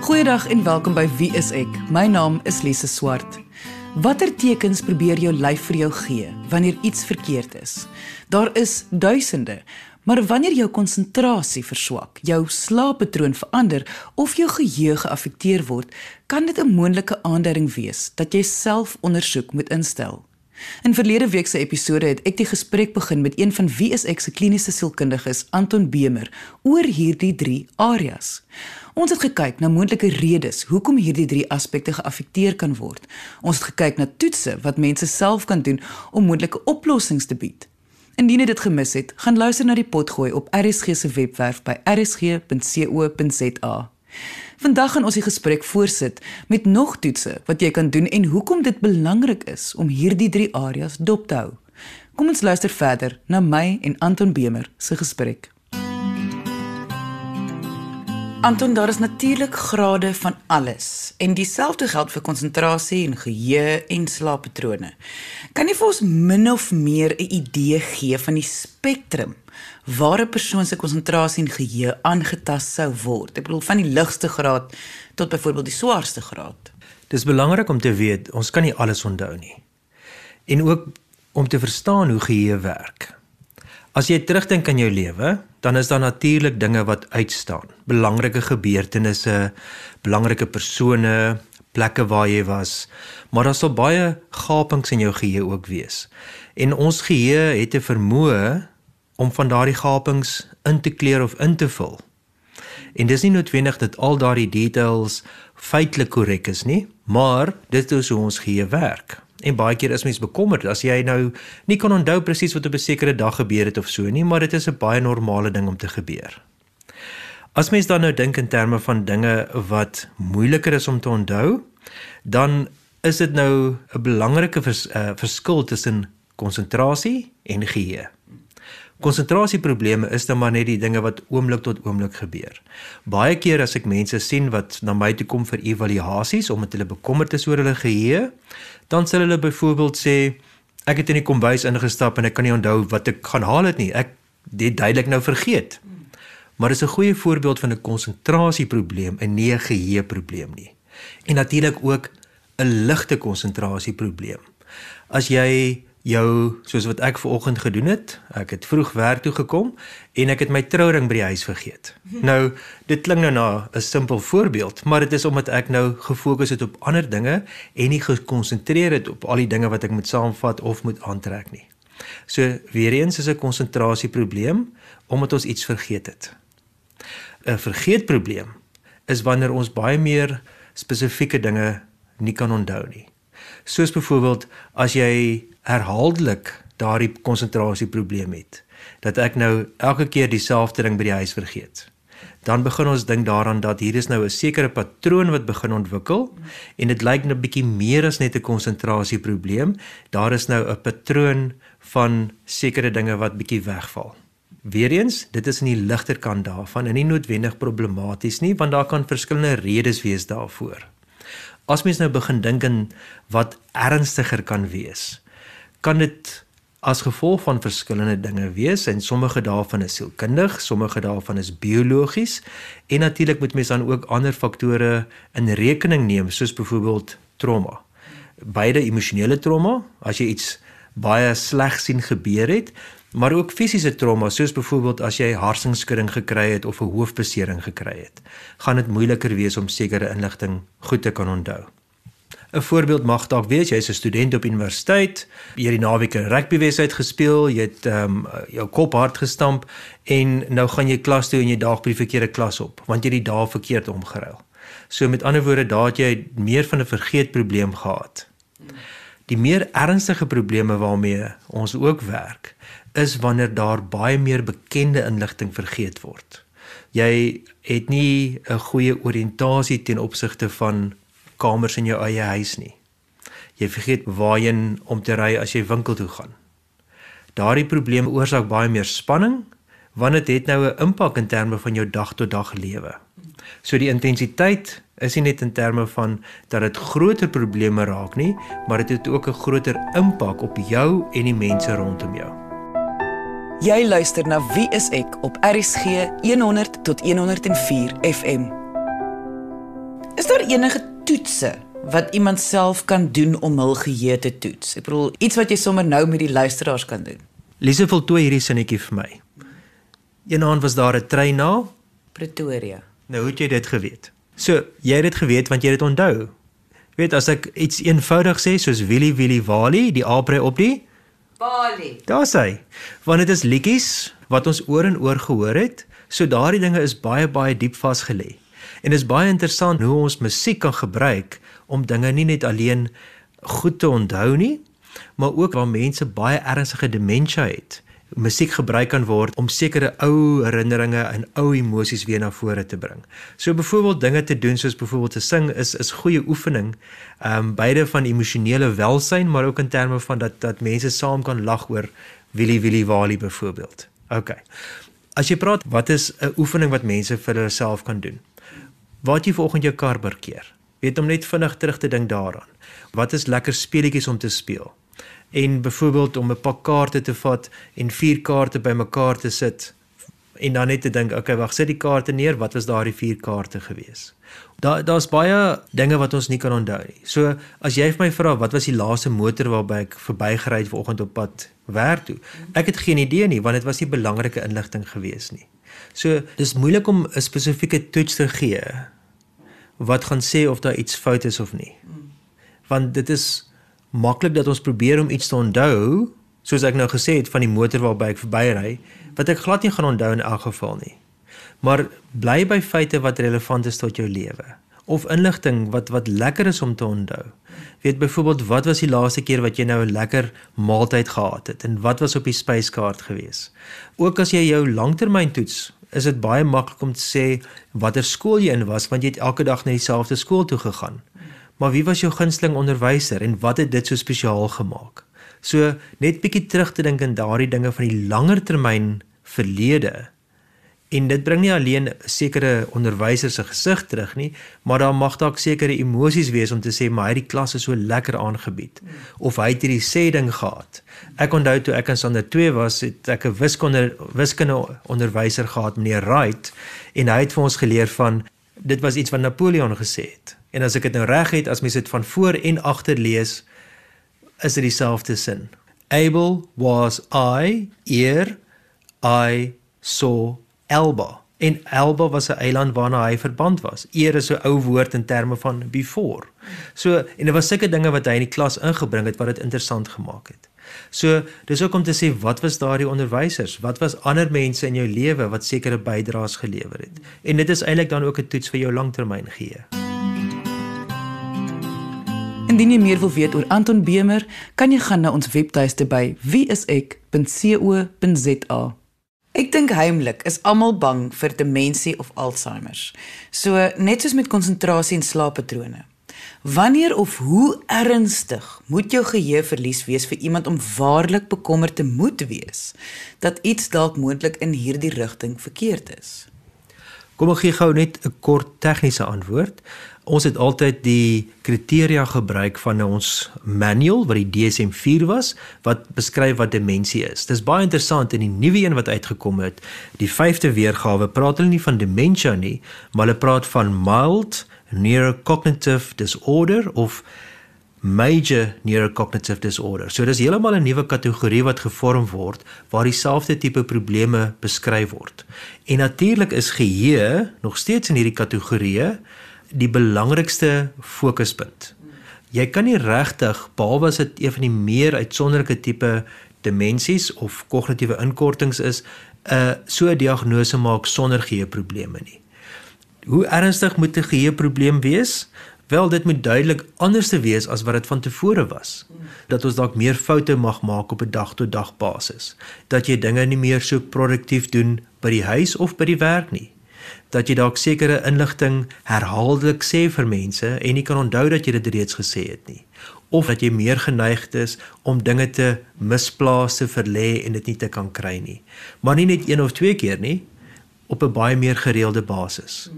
Goeiedag en welkom by Wie is ek? My naam is Lise Swart. Watter tekens probeer jou lyf vir jou gee wanneer iets verkeerd is? Daar is duisende, maar wanneer jou konsentrasie verswak, jou slaappatroon verander of jou geheue geaffekteer word, kan dit 'n moontlike aanduiding wees dat jy selfondersoek moet instel. In verlede week se episode het ek die gesprek begin met een van wie is ek se kliniese sielkundiges, Anton Bemer, oor hierdie 3 areas. Ons het gekyk na moontlike redes hoekom hierdie 3 aspekte geaffekteer kan word. Ons het gekyk na toetse wat mense self kan doen om moontlike oplossings te bied. Indien jy dit gemis het, gaan luister na die potgooi op RSG se webwerf by rsg.co.za. Vandag gaan ons die gesprek voortsit met nog toetse wat jy kan doen en hoekom dit belangrik is om hierdie 3 areas dop te hou. Kom ons luister verder na my en Anton Bemer se gesprek. Anton, daar is natuurlik grade van alles en dieselfde geld vir konsentrasie en geheue en slaappatrone. Kan jy vir ons min of meer 'n idee gee van die spektrum waar 'n persoon se konsentrasie en geheue aangetast sou word? Ek bedoel van die ligste graad tot byvoorbeeld die swaarste graad. Dis belangrik om te weet ons kan nie alles onthou nie. En ook om te verstaan hoe geheue werk. As jy terugdink aan jou lewe, dan is daar natuurlik dinge wat uitstaan. Belangrike gebeurtenisse, belangrike persone, plekke waar jy was, maar daar sal baie gapings in jou geheue ook wees. En ons geheue het 'n vermoë om van daardie gapings in te kleur of in te vul. En dis nie noodwendig dat al daardie details feitelik korrek is nie, maar dit is hoe ons geheue werk. En baie keer is mens bekommerd as jy nou nie kan onthou presies wat op 'n sekere dag gebeur het of so nie, maar dit is 'n baie normale ding om te gebeur. As mens dan nou dink in terme van dinge wat moeiliker is om te onthou, dan is dit nou 'n belangrike vers, uh, verskil tussen konsentrasie en geheue. Konsentrasieprobleme is dan maar net die dinge wat oomblik tot oomblik gebeur. Baie keer as ek mense sien wat na my toe kom vir evaluasies omdat hulle bekommerd is oor hulle geheue, dan sal hulle byvoorbeeld sê ek het in die kombuis ingestap en ek kan nie onthou wat ek gaan haal het nie. Ek het duidelik nou vergeet. Maar dis 'n goeie voorbeeld van 'n konsentrasieprobleem en nie 'n geheueprobleem nie. En natuurlik ook 'n ligte konsentrasieprobleem. As jy jou soos wat ek ver oggend gedoen het. Ek het vroeg werk toe gekom en ek het my trouring by die huis vergeet. Nou, dit klink nou na 'n simpel voorbeeld, maar dit is omdat ek nou gefokus het op ander dinge en nie gekonsentreer het op al die dinge wat ek moet saamvat of moet aantrek nie. So weer eens is 'n konsentrasieprobleem omdat ons iets vergeet het. 'n Vergeetprobleem is wanneer ons baie meer spesifieke dinge nie kan onthou nie. Soos byvoorbeeld as jy herhaaldelik daardie konsentrasieprobleem het dat ek nou elke keer dieselfde ding by die huis vergeet. Dan begin ons dink daaraan dat hier is nou 'n sekere patroon wat begin ontwikkel en dit lyk nou 'n bietjie meer as net 'n konsentrasieprobleem. Daar is nou 'n patroon van sekere dinge wat bietjie wegval. Weereens, dit is in die ligter kant daarvan en nie noodwendig problematies nie, want daar kan verskillende redes wees daarvoor. As mens nou begin dink aan wat ernstiger kan wees, kan dit as gevolg van verskillende dinge wees en sommige daarvan is sielkundig, sommige daarvan is biologies en natuurlik moet mens dan ook ander faktore in rekening neem soos byvoorbeeld trauma. Beide emosionele trauma, as jy iets baie sleg sien gebeur het, maar ook fisiese trauma soos byvoorbeeld as jy hartsingskudding gekry het of 'n hoofbesering gekry het, gaan dit moeiliker wees om sekere inligting goed te kan onthou. 'n Voorbeeld mag dalk wees jy's 'n student op universiteit, jy het die naweek 'n rugbywedstryd gespeel, jy het ehm um, jou kop hard gestamp en nou gaan jy klas toe en jy daag by die verkeerde klas op want jy het die dae verkeerd omgeruil. So met ander woorde, daar het jy meer van 'n vergeetprobleem gehad. Die meer ernstige probleme waarmee ons ook werk, is wanneer daar baie meer bekende inligting vergeet word. Jy het nie 'n goeie oriëntasie ten opsigte van kamers in jou eie huis nie. Jy vergeet waarheen om te ry as jy winkel toe gaan. Daardie probleem oorsaak baie meer spanning want dit het nou 'n impak in terme van jou dag tot dag lewe. So die intensiteit is nie net in terme van dat dit groter probleme raak nie, maar dit het ook 'n groter impak op jou en die mense rondom jou. Jy luister na Wie is ek op RSG 100 tot 104 FM. Is daar enige toetse wat iemand self kan doen om hul geheue te toets? Ek bedoel iets wat jy sommer nou met die luisteraars kan doen. Lise voltooi hierdie sinnetjie vir my. Eendag was daar 'n trein na Pretoria. Nou hoe het jy dit geweet? So, jy het dit geweet want jy het dit onthou. Weet as ek iets eenvoudig sê soos Willie Willie Wally, die aapry op die Bali. Daar sê, want dit is liedjies wat ons oor en oor gehoor het, so daardie dinge is baie baie diep vasgelê. En dit is baie interessant hoe ons musiek kan gebruik om dinge nie net alleen goed te onthou nie, maar ook waar mense baie ernstige demensie het musiek gebruik kan word om sekere ou herinneringe en ou emosies weer na vore te bring. So byvoorbeeld dinge te doen soos byvoorbeeld te sing is is goeie oefening. Ehm um, beide van emosionele welsyn maar ook in terme van dat dat mense saam kan lag oor Willie Willie Wally byvoorbeeld. OK. As jy praat wat is 'n oefening wat mense vir hulself kan doen? Wat jy vanoggend jou kar parkeer. Weet om net vinnig terug te dink daaraan. Wat is lekker speletjies om te speel? en byvoorbeeld om 'n pak kaarte te vat en vier kaarte bymekaar te sit en dan net te dink, okay, wag, sit die kaarte neer, wat was daardie vier kaarte gewees? Daar daar's baie dinge wat ons nie kan onthou nie. So as jy vir my vra wat was die laaste motor waarby ek verbygery het vanoggend op pad werk toe? Ek het geen idee nie want dit was nie belangrike inligting gewees nie. So dis moeilik om 'n spesifieke toets te gee wat gaan sê of daar iets fout is of nie. Want dit is maklik dat ons probeer om iets te onthou, soos ek nou gesê het van die motor waarby ek verbyry, wat ek glad nie gaan onthou in elk geval nie. Maar bly by feite wat relevant is tot jou lewe of inligting wat wat lekker is om te onthou. Weet byvoorbeeld wat was die laaste keer wat jy nou 'n lekker maaltyd gehad het en wat was op die spyskaart gewees. Ook as jy jou langtermyntoets, is dit baie maklik om te sê watter skool jy in was want jy het elke dag na dieselfde skool toe gegaan. Maar wie was jou gunsteling onderwyser en wat het dit so spesiaal gemaak? So net bietjie terug te dink aan daardie dinge van die langer termyn verlede. En dit bring nie alleen sekere onderwyser se gesig terug nie, maar daar mag dalk sekere emosies wees om te sê maar hy het die klas so lekker aangebied of hy het hierdie sê ding gehad. Ek onthou toe ek in standaard 2 was, het ek 'n wiskunde wiskunde onderwyser gehad, meneer Wright, en hy het vir ons geleer van dit was iets wat Napoleon gesê het. En as ek dit nou reg het, as mens dit van voor en agter lees, is dit dieselfde sin. Abel was I eer I saw Elba. En Elba was 'n eiland waarna hy verband was. Eer is 'n ou woord in terme van before. So en dit was sulke dinge wat hy in die klas ingebring het wat dit interessant gemaak het. So dis ook om te sê wat was daardie onderwysers? Wat was ander mense in jou lewe wat sekere bydraes gelewer het? En dit is eintlik dan ook 'n toets vir jou langtermyn geheue. Indien jy meer wil weet oor Anton Bemer, kan jy gaan na ons webtuiste by wieisek.co.za. Ek dink heimlik is almal bang vir demensie of Alzheimer. So net soos met konsentrasie en slaappatrone. Wanneer of hoe ernstig moet jou geheue verlies wees vir iemand om waarlik bekommerd te moet wees dat iets dalk moontlik in hierdie rigting verkeerd is? Kom ek gee gou net 'n kort tegniese antwoord. Ons het altyd die kriteria gebruik van ons manual wat die DSM-4 was wat beskryf wat demensie is. Dis baie interessant in die nuwe een wat uitgekom het. Die 5de weergawe praat hulle nie van dementia nie, maar hulle praat van mild neurocognitive disorder of major neurocognitive disorder. So dis heeltemal 'n nuwe kategorie wat gevorm word waar dieselfde tipe probleme beskryf word. En natuurlik is geheue nog steeds in hierdie kategorieë die belangrikste fokuspunt. Jy kan nie regtig behalwe as dit een van die meer uitsonderlike tipe demensies of kognitiewe inkortings is, 'n uh, so 'n diagnose maak sonder geheueprobleme nie. Hoe ernstig moet 'n geheueprobleem wees? Wel dit moet duidelik anders te wees as wat dit van tevore was. Dat ons dalk meer foute mag maak op 'n dag tot dag basis. Dat jy dinge nie meer so produktief doen by die huis of by die werk nie. Dat jy dalk sekere inligting herhaaldelik sê vir mense en nie kan onthou dat jy dit reeds gesê het nie. Of dat jy meer geneig is om dinge te misplaas te verlê en dit nie te kan kry nie. Maar nie net een of twee keer nie, op 'n baie meer gereelde basis.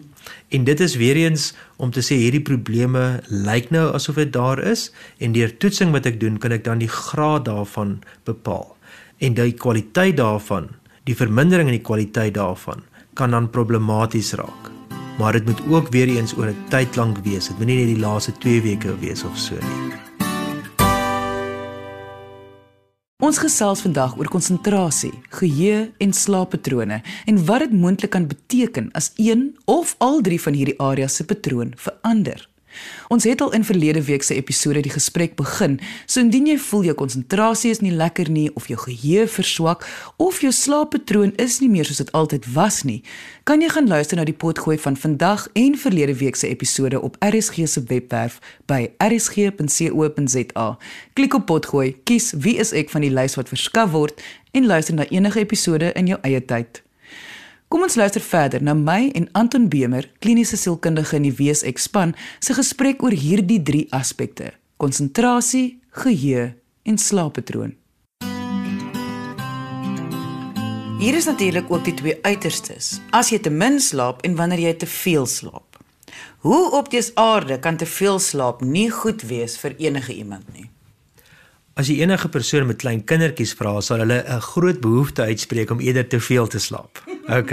En dit is weer eens om te sê hierdie probleme lyk nou asof dit daar is en deur toetsing wat ek doen kan ek dan die graad daarvan bepaal. En die kwaliteit daarvan, die vermindering in die kwaliteit daarvan kan dan problematies raak. maar dit moet ook weer eens oor 'n tyd lank wees. Dit moet nie net die laaste 2 weke wees of so nie. Ons gesels vandag oor konsentrasie, geheue en slaappatrone en wat dit moontlik kan beteken as een of al drie van hierdie areas se patroon verander. Ons het al in verlede week se episode die gesprek begin. So indien jy voel jou konsentrasie is nie lekker nie of jou geheue verswak of jou slaappatroon is nie meer soos dit altyd was nie, kan jy gaan luister na die potgooi van vandag en verlede week se episode op RSG se webwerf by rsg.co.za. Klik op potgooi, kies wie is ek van die lys wat verskaf word en luister na enige episode in jou eie tyd. Kom ons luister verder na my en Anton Bemer, kliniese sielkundige in die WSX span, se gesprek oor hierdie drie aspekte: konsentrasie, geheue en slaappatroon. Hier is natuurlik ook die twee uiterstes: as jy te min slaap en wanneer jy te veel slaap. Hoe op dese aarde kan te veel slaap nie goed wees vir enige iemand nie? As jy enige persoon met klein kindertjies vra, sal hulle 'n groot behoefte uitspreek om eerder te veel te slaap. OK.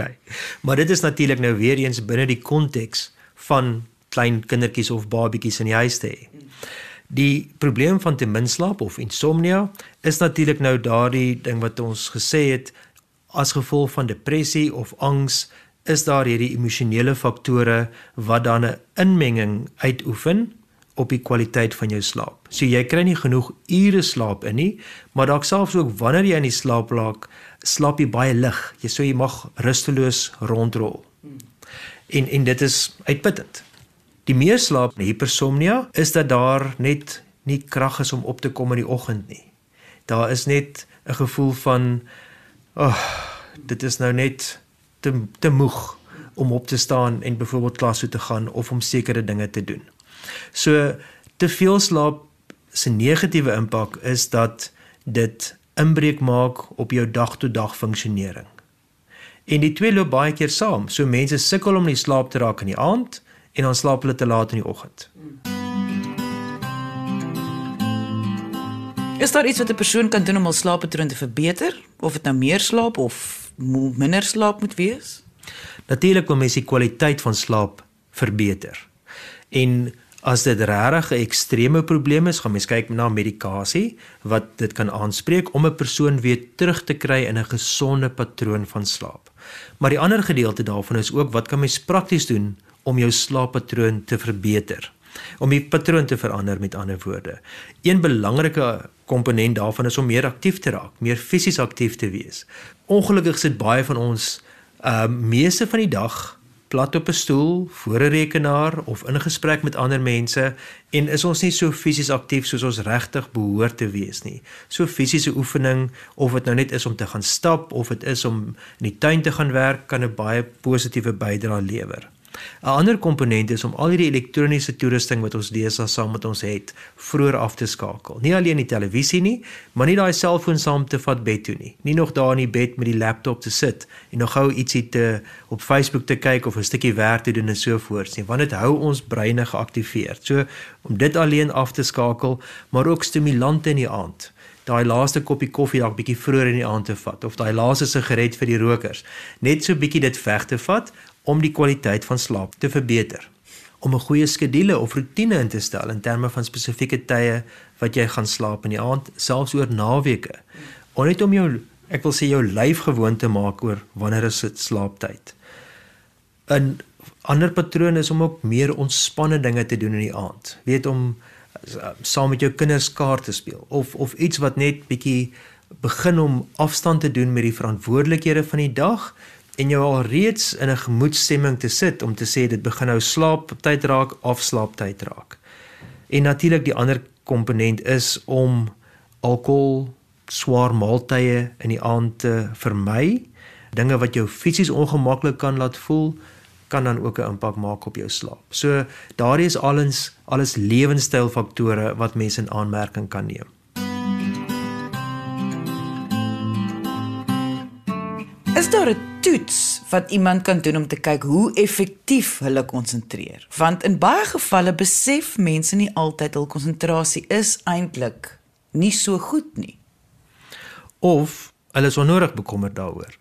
Maar dit is natuurlik nou weer eens binne die konteks van klein kindertjies of babatjies in die huis te hê. Die probleem van te min slaap of insomnia is natuurlik nou daardie ding wat ons gesê het as gevolg van depressie of angs is daar hierdie emosionele faktore wat dan 'n inmenging uitoefen op die kwaliteit van jou slaap. So jy kry nie genoeg ure slaap in nie, maar dalk selfs ook wanneer jy in die slaap raak, slaap jy baie lig. Jy sou jy mag rusteloos rondrol. En en dit is uitputtend. Die meer slaap, hipersomnia, is dat daar net nie krag is om op te kom in die oggend nie. Daar is net 'n gevoel van ag, oh, dit is nou net te te moeg om op te staan en byvoorbeeld klas toe te gaan of om sekere dinge te doen. So te veel slaap se negatiewe impak is dat dit inbreuk maak op jou dag-tot-dag funksionering. En die twee loop baie keer saam. So mense sukkel om nie slaap te raak in die aand en dan slaap hulle te laat in die oggend. Is daar iets wat 'n persoon kan doen om hul slaappatroon te verbeter of dit nou meer slaap of minder slaap moet wees? Natuurlik wil mens die kwaliteit van slaap verbeter. En As dit regtig 'n ekstreme probleem is, gaan mens kyk na medikasie wat dit kan aanspreek om 'n persoon weer terug te kry in 'n gesonde patroon van slaap. Maar die ander gedeelte daarvan is ook wat kan mens prakties doen om jou slaappatroon te verbeter? Om die patroon te verander met ander woorde. Een belangrike komponent daarvan is om meer aktief te raak, meer fisies aktief te wees. Ongelukkig sit baie van ons uh meeste van die dag plat op 'n stoel voor 'n rekenaar of in gesprek met ander mense en is ons nie so fisies aktief soos ons regtig behoort te wees nie. So fisiese oefening of dit nou net is om te gaan stap of dit is om in die tuin te gaan werk kan 'n baie positiewe bydrae lewer. 'n Ander komponent is om al hierdie elektroniese toerusting wat ons deesdae saam met ons het, vroeër af te skakel. Nie alleen die televisie nie, maar nie daai selfoon saam te vat bed toe nie. Nie nog daar in die bed met die laptop te sit en nog gou ietsie te op Facebook te kyk of 'n stukkie werk te doen en so voort nie, want dit hou ons breine geaktiveer. So om dit alleen af te skakel, maar ook stimulante in die aand daai laaste koppie koffie dalk bietjie vroeër in die aand te vat of daai laaste sigaret vir die rokers net so bietjie dit veg te vat om die kwaliteit van slaap te verbeter. Om 'n goeie skedule of rotine in te stel in terme van spesifieke tye wat jy gaan slaap in die aand, selfs oor naweke. Om net om jou, ek wil sê jou lyf gewoon te maak oor wanneer is dit slaaptyd. 'n Ander patroon is om ook meer ontspanne dinge te doen in die aand. Weet om saam met jou kinders kaart te speel of of iets wat net bietjie begin om afstand te doen met die verantwoordelikhede van die dag en jou al reeds in 'n gemoedstemming te sit om te sê dit begin nou slaaptyd raak of slaaptyd raak. En natuurlik die ander komponent is om alkohol, swaar maaltye in die aand te vermy. Dinge wat jou fisies ongemaklik kan laat voel kan dan ook 'n impak maak op jou slaap. So daardie is alles alles lewenstylfaktore wat mense in aanmerking kan neem. Is daar 'n toets wat iemand kan doen om te kyk hoe effektief hulle konsentreer. Want in baie gevalle besef mense nie altyd hul konsentrasie is eintlik nie so goed nie. Of hulle is onnodig bekommerd daaroor.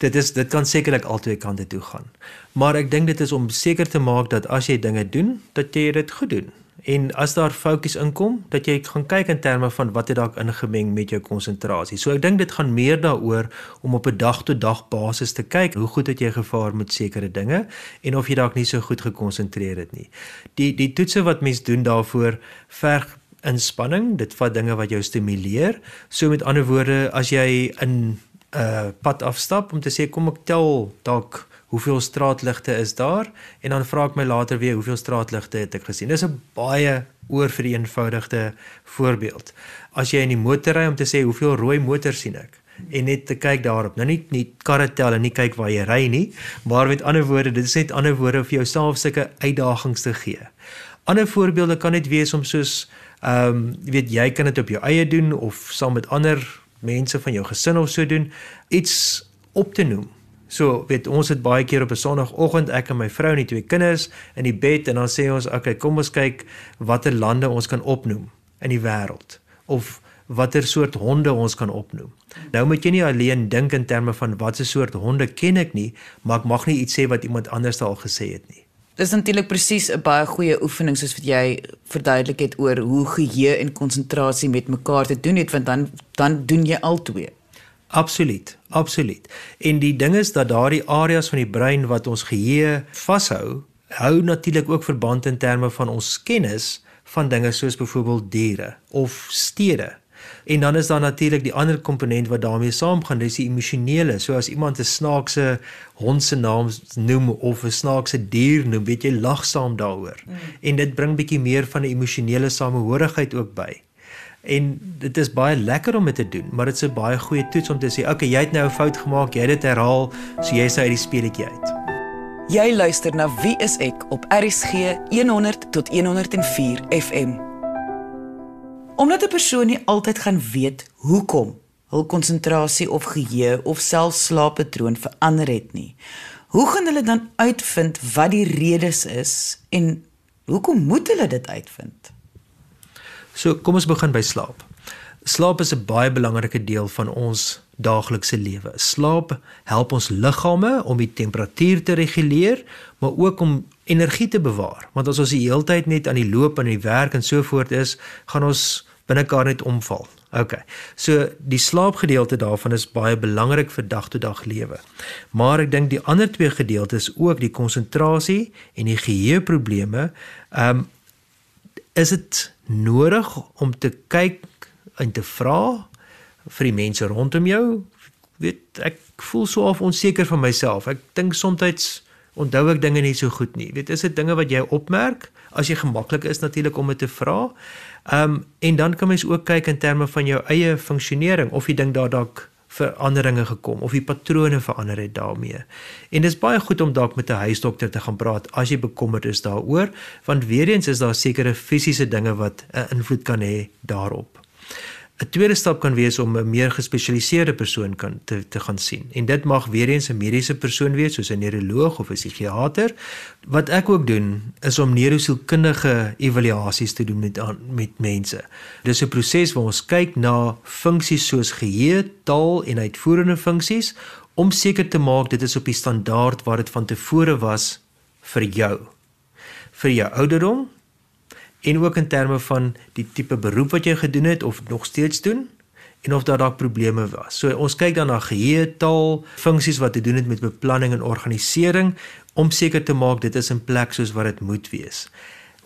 Dit is dit kan sekerlik albei kante toe gaan. Maar ek dink dit is om seker te maak dat as jy dinge doen, dat jy dit goed doen. En as daar fokus inkom, dat jy gaan kyk in terme van wat het dalk ingemeng met jou konsentrasie. So ek dink dit gaan meer daaroor om op 'n dag-tot-dag basis te kyk hoe goed het jy gevaar met sekere dinge en of jy dalk nie so goed gekonsentreer het nie. Die die toetse wat mens doen daarvoor verg inspanning. Dit vat dinge wat jou stimuleer. So met ander woorde, as jy in 'n uh, pad afstap om te sê kom ek tel dalk hoeveel straatligte is daar en dan vra ek my later weer hoeveel straatligte het ek gesien. Dis 'n baie oorvereenvoudigde voorbeeld. As jy in die motor ry om te sê hoeveel rooi motors sien ek en net te kyk daarop. Nou nie nie karre tel en nie kyk waar jy ry nie, maar met ander woorde, dit is net ander woorde vir jouself sulke uitdagings te gee. Ander voorbeelde kan net wees om soos ehm um, jy weet jy kan dit op jou eie doen of saam met ander mense van jou gesin of so doen, iets op te noem So, weet ons het baie keer op 'n Sondagoggend ek en my vrou en die twee kinders in die bed en dan sê ons, "Oké, okay, kom ons kyk watter lande ons kan opnoem in die wêreld of watter soort honde ons kan opnoem." Nou moet jy nie alleen dink in terme van watter soort honde ken ek nie, maar ek mag nie iets sê wat iemand anders al gesê het nie. Dis natuurlik presies 'n baie goeie oefening soos wat jy verduidelik het oor hoe geheue en konsentrasie met mekaar te doen het want dan dan doen jy al twee. Absoluut, absoluut. En die ding is dat daardie areas van die brein wat ons geheue vashou, hou natuurlik ook verband in terme van ons kennis van dinge soos byvoorbeeld diere of stede. En dan is daar natuurlik die ander komponent wat daarmee saamgaan, dis die emosionele. So as iemand 'n snaakse hond se naam noem of 'n snaakse dier noem, weet jy lag saam daaroor. Mm. En dit bring bietjie meer van 'n emosionele samehorigheid ook by. En dit is baie lekker om dit te doen, maar dit is 'n baie goeie toets om te sê, "Oké, okay, jy het nou 'n fout gemaak, jy het dit herhaal, so jy is uit die speletjie uit." Jy luister na Wie is ek op RSG 100 tot 104 FM. Omdat 'n persoon nie altyd gaan weet hoekom hul konsentrasie of geheue of selfs slaappatroon verander het nie. Hoe gaan hulle dan uitvind wat die redes is en hoekom moet hulle dit uitvind? So kom ons begin by slaap. Slaap is 'n baie belangrike deel van ons daaglikse lewe. Slaap help ons liggame om die temperatuur te reguleer, maar ook om energie te bewaar. Want as ons die hele tyd net aan die loop en die werk en so voort is, gaan ons binnekar net omval. OK. So die slaapgedeelte daarvan is baie belangrik vir dag-tot-dag lewe. Maar ek dink die ander twee gedeeltes ook die konsentrasie en die geheueprobleme, ehm um, is dit nodig om te kyk en te vra vir die mense rondom jou. Weet ek voel so of onseker van myself. Ek dink soms onthou ek dinge nie so goed nie. Weet is dit dinge wat jy opmerk as jy gemaklik is natuurlik om dit te vra. Ehm um, en dan kan mens ook kyk in terme van jou eie funksionering of jy dink daar dalk veranderinge gekom of die patrone verander het daarmee. En dis baie goed om dalk met 'n huisdokter te gaan praat as jy bekommerd is daaroor, want weer eens is daar sekere fisiese dinge wat 'n invloed kan hê daarop. 'n Tweede stap kan wees om 'n meer gespesialiseerde persoon kan te te gaan sien. En dit mag weer eens 'n mediese persoon wees soos 'n neuroloog of 'n psigiater. Wat ek ook doen is om neurosielkundige evaluasies te doen met met mense. Dis 'n proses waar ons kyk na funksies soos geheue, taal en uitvoerende funksies om seker te maak dit is op die standaard wat dit van tevore was vir jou. Vir jou ouderdom en ook in terme van die tipe beroep wat jy gedoen het of nog steeds doen en of daar dalk probleme was. So ons kyk dan na geheue taal, funksies wat te doen het met beplanning en organisering om seker te maak dit is in plek soos wat dit moet wees.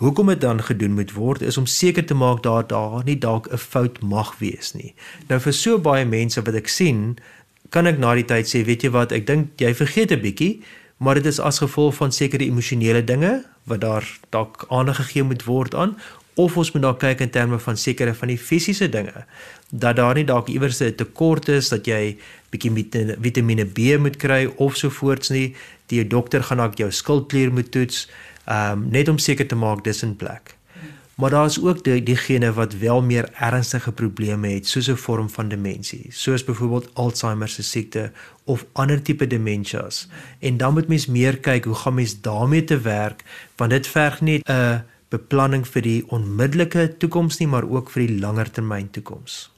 Hoekom dit dan gedoen moet word is om seker te maak daar daar nie dalk 'n fout mag wees nie. Nou vir so baie mense wat ek sien, kan ek na die tyd sê, weet jy wat, ek dink jy vergeet 'n bietjie, maar dit is as gevolg van sekere emosionele dinge wat daar dalk aandag gegee moet word aan of ons moet daar kyk in terme van sekere van die fisiese dinge dat daar nie dalk iewers 'n tekort is dat jy bietjie vitamiene B moet kry of so voorts nie die dokter gaan dalk jou skildklier moet toets um, net om seker te maak dis in plek maar daar is ook die diegene wat wel meer ernstige probleme het soos 'n vorm van demensie soos byvoorbeeld Alzheimer se siekte of ander tipe dementias en dan moet mens meer kyk hoe gaan mens daarmee te werk want dit verg net 'n beplanning vir die onmiddellike toekoms nie maar ook vir die langer termyn toekoms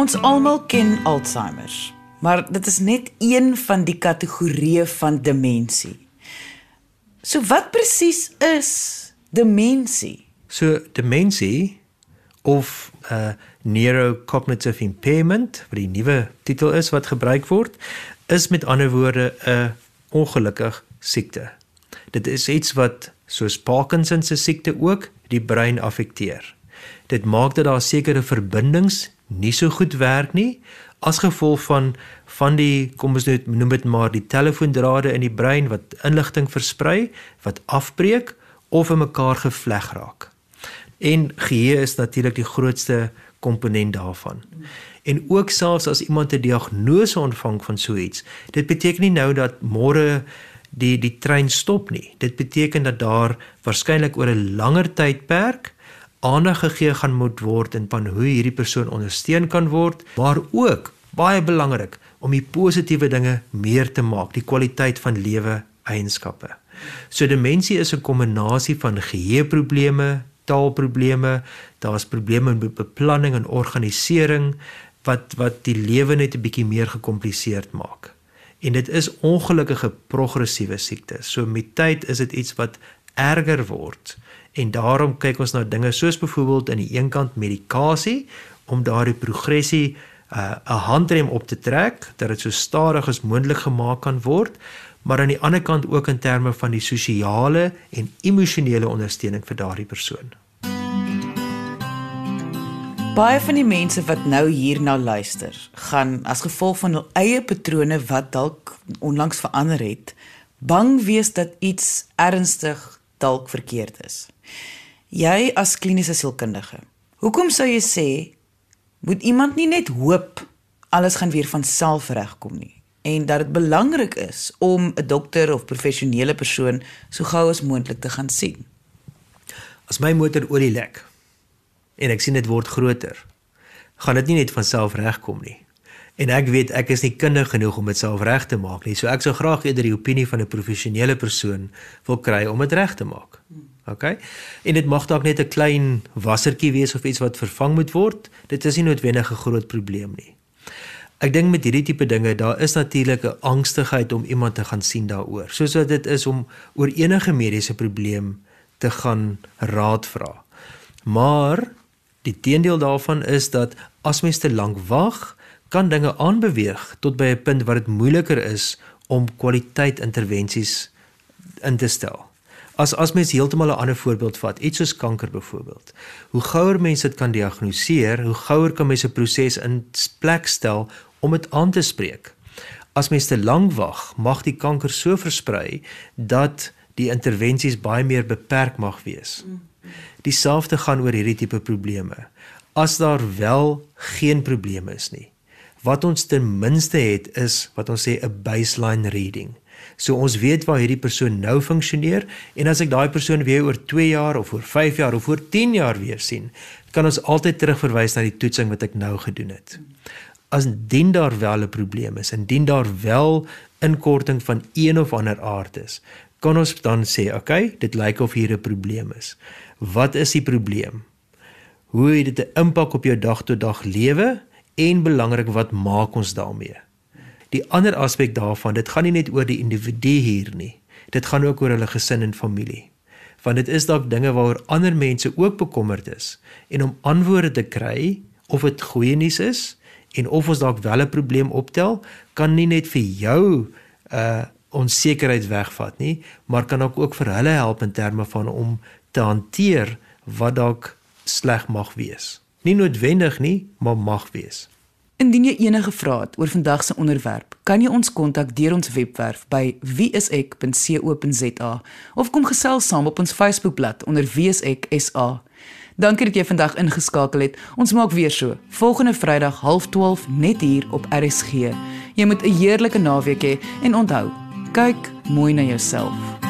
Ons almal ken Alzheimer, maar dit is net een van die kategorieë van demensie. So wat presies is demensie? So demensie of uh, neurocognitive impairment, wat die nuwe titel is wat gebruik word, is met ander woorde 'n ongelukkig siekte. Dit is iets wat soos Parkinson se siekte ook die brein affekteer. Dit maak dat daar sekere verbindings nie so goed werk nie as gevolg van van die kom ons net noem dit maar die telefoondrade in die brein wat inligting versprei wat afbreek of in mekaar gevleg raak. En geheue is natuurlik die grootste komponent daarvan. En ook selfs as iemand 'n diagnose ontvang van so iets, dit beteken nie nou dat môre die die trein stop nie. Dit beteken dat daar waarskynlik oor 'n langer tydperk aandag gegee gaan moet word in van hoe hierdie persoon ondersteun kan word, maar ook baie belangrik om die positiewe dinge meer te maak, die kwaliteit van lewe eienskappe. So demensie is 'n kombinasie van geheueprobleme, taalprobleme, daar's probleme met beplanning en organisering wat wat die lewe net 'n bietjie meer gekompliseerd maak. En dit is ongelukkige progressiewe siekte. So met tyd is dit iets wat erger word. En daarom kyk ons na dinge soos byvoorbeeld aan die een kant medikasie om daardie progressie uh, 'n uh, handrem op te trek dat dit so stadig as moontlik gemaak kan word, maar aan die ander kant ook in terme van die sosiale en emosionele ondersteuning vir daardie persoon. Baie van die mense wat nou hierna luister, gaan as gevolg van hul eie patrone wat dalk onlangs verander het, bang wees dat iets ernstig dalk verkeerd is. Jy as kliniese sielkundige, hoekom sou jy sê moet iemand nie net hoop alles gaan weer van self regkom nie en dat dit belangrik is om 'n dokter of professionele persoon so gou as moontlik te gaan sien. As my motor olie lek en ek sien dit word groter, gaan dit nie net van self regkom nie. En ek weet ek is nie kundig genoeg om dit self reg te maak nie. So ek sou graag eerder die opinie van 'n professionele persoon wil kry om dit reg te maak. OK? En dit mag dalk net 'n klein wassertjie wees of iets wat vervang moet word. Dit is nie noodwendig 'n groot probleem nie. Ek dink met hierdie tipe dinge, daar is natuurlik 'n angstigheid om iemand te gaan sien daaroor. Soos wat dit is om oor enige mediese probleem te gaan raad vra. Maar die teendeel daarvan is dat as mens te lank wag, kan dinge aanbeweeg tot by 'n punt waar dit moeiliker is om kwaliteit intervensies in te stel. As as mens heeltemal 'n ander voorbeeld vat, iets soos kanker byvoorbeeld. Hoe gouer mense dit kan diagnoseer, hoe gouer kan mense 'n proses in plek stel om dit aan te spreek. As mens te lank wag, mag die kanker so versprei dat die intervensies baie meer beperk mag wees. Dieselfde gaan oor hierdie tipe probleme. As daar wel geen probleme is nie. Wat ons ten minste het is wat ons sê 'n baseline reading. So ons weet waar hierdie persoon nou funksioneer en as ek daai persoon weer oor 2 jaar of oor 5 jaar of oor 10 jaar weer sien, kan ons altyd terugverwys na die toetsing wat ek nou gedoen het. As dien daar wel 'n probleem is en dien daar wel inkorting van een of ander aard is, kan ons dan sê, oké, okay, dit lyk of hier 'n probleem is. Wat is die probleem? Hoe het dit 'n impak op jou dag-tot-dag -dag lewe en belangrik wat maak ons daarmee? Die ander aspek daarvan, dit gaan nie net oor die individu hier nie. Dit gaan ook oor hulle gesin en familie. Want dit is dalk dinge waaroor ander mense ook bekommerd is en om antwoorde te kry of dit goeie nuus is en of ons dalk wel 'n probleem optel, kan nie net vir jou uh, onsekerheid wegvat nie, maar kan ook ook vir hulle help in terme van om te hanteer wat dalk sleg mag wees. Nie noodwendig nie, maar mag wees. Indien jy enige vrae het oor vandag se onderwerp, kan jy ons kontak deur ons webwerf by wieisek.co.za of kom gesels saam op ons Facebookblad onder wieisek.sa. Dankie dat jy vandag ingeskakel het. Ons maak weer so volgende Vrydag 0.30 net hier op RSG. Jy moet 'n heerlike naweek hê en onthou, kyk mooi na jouself.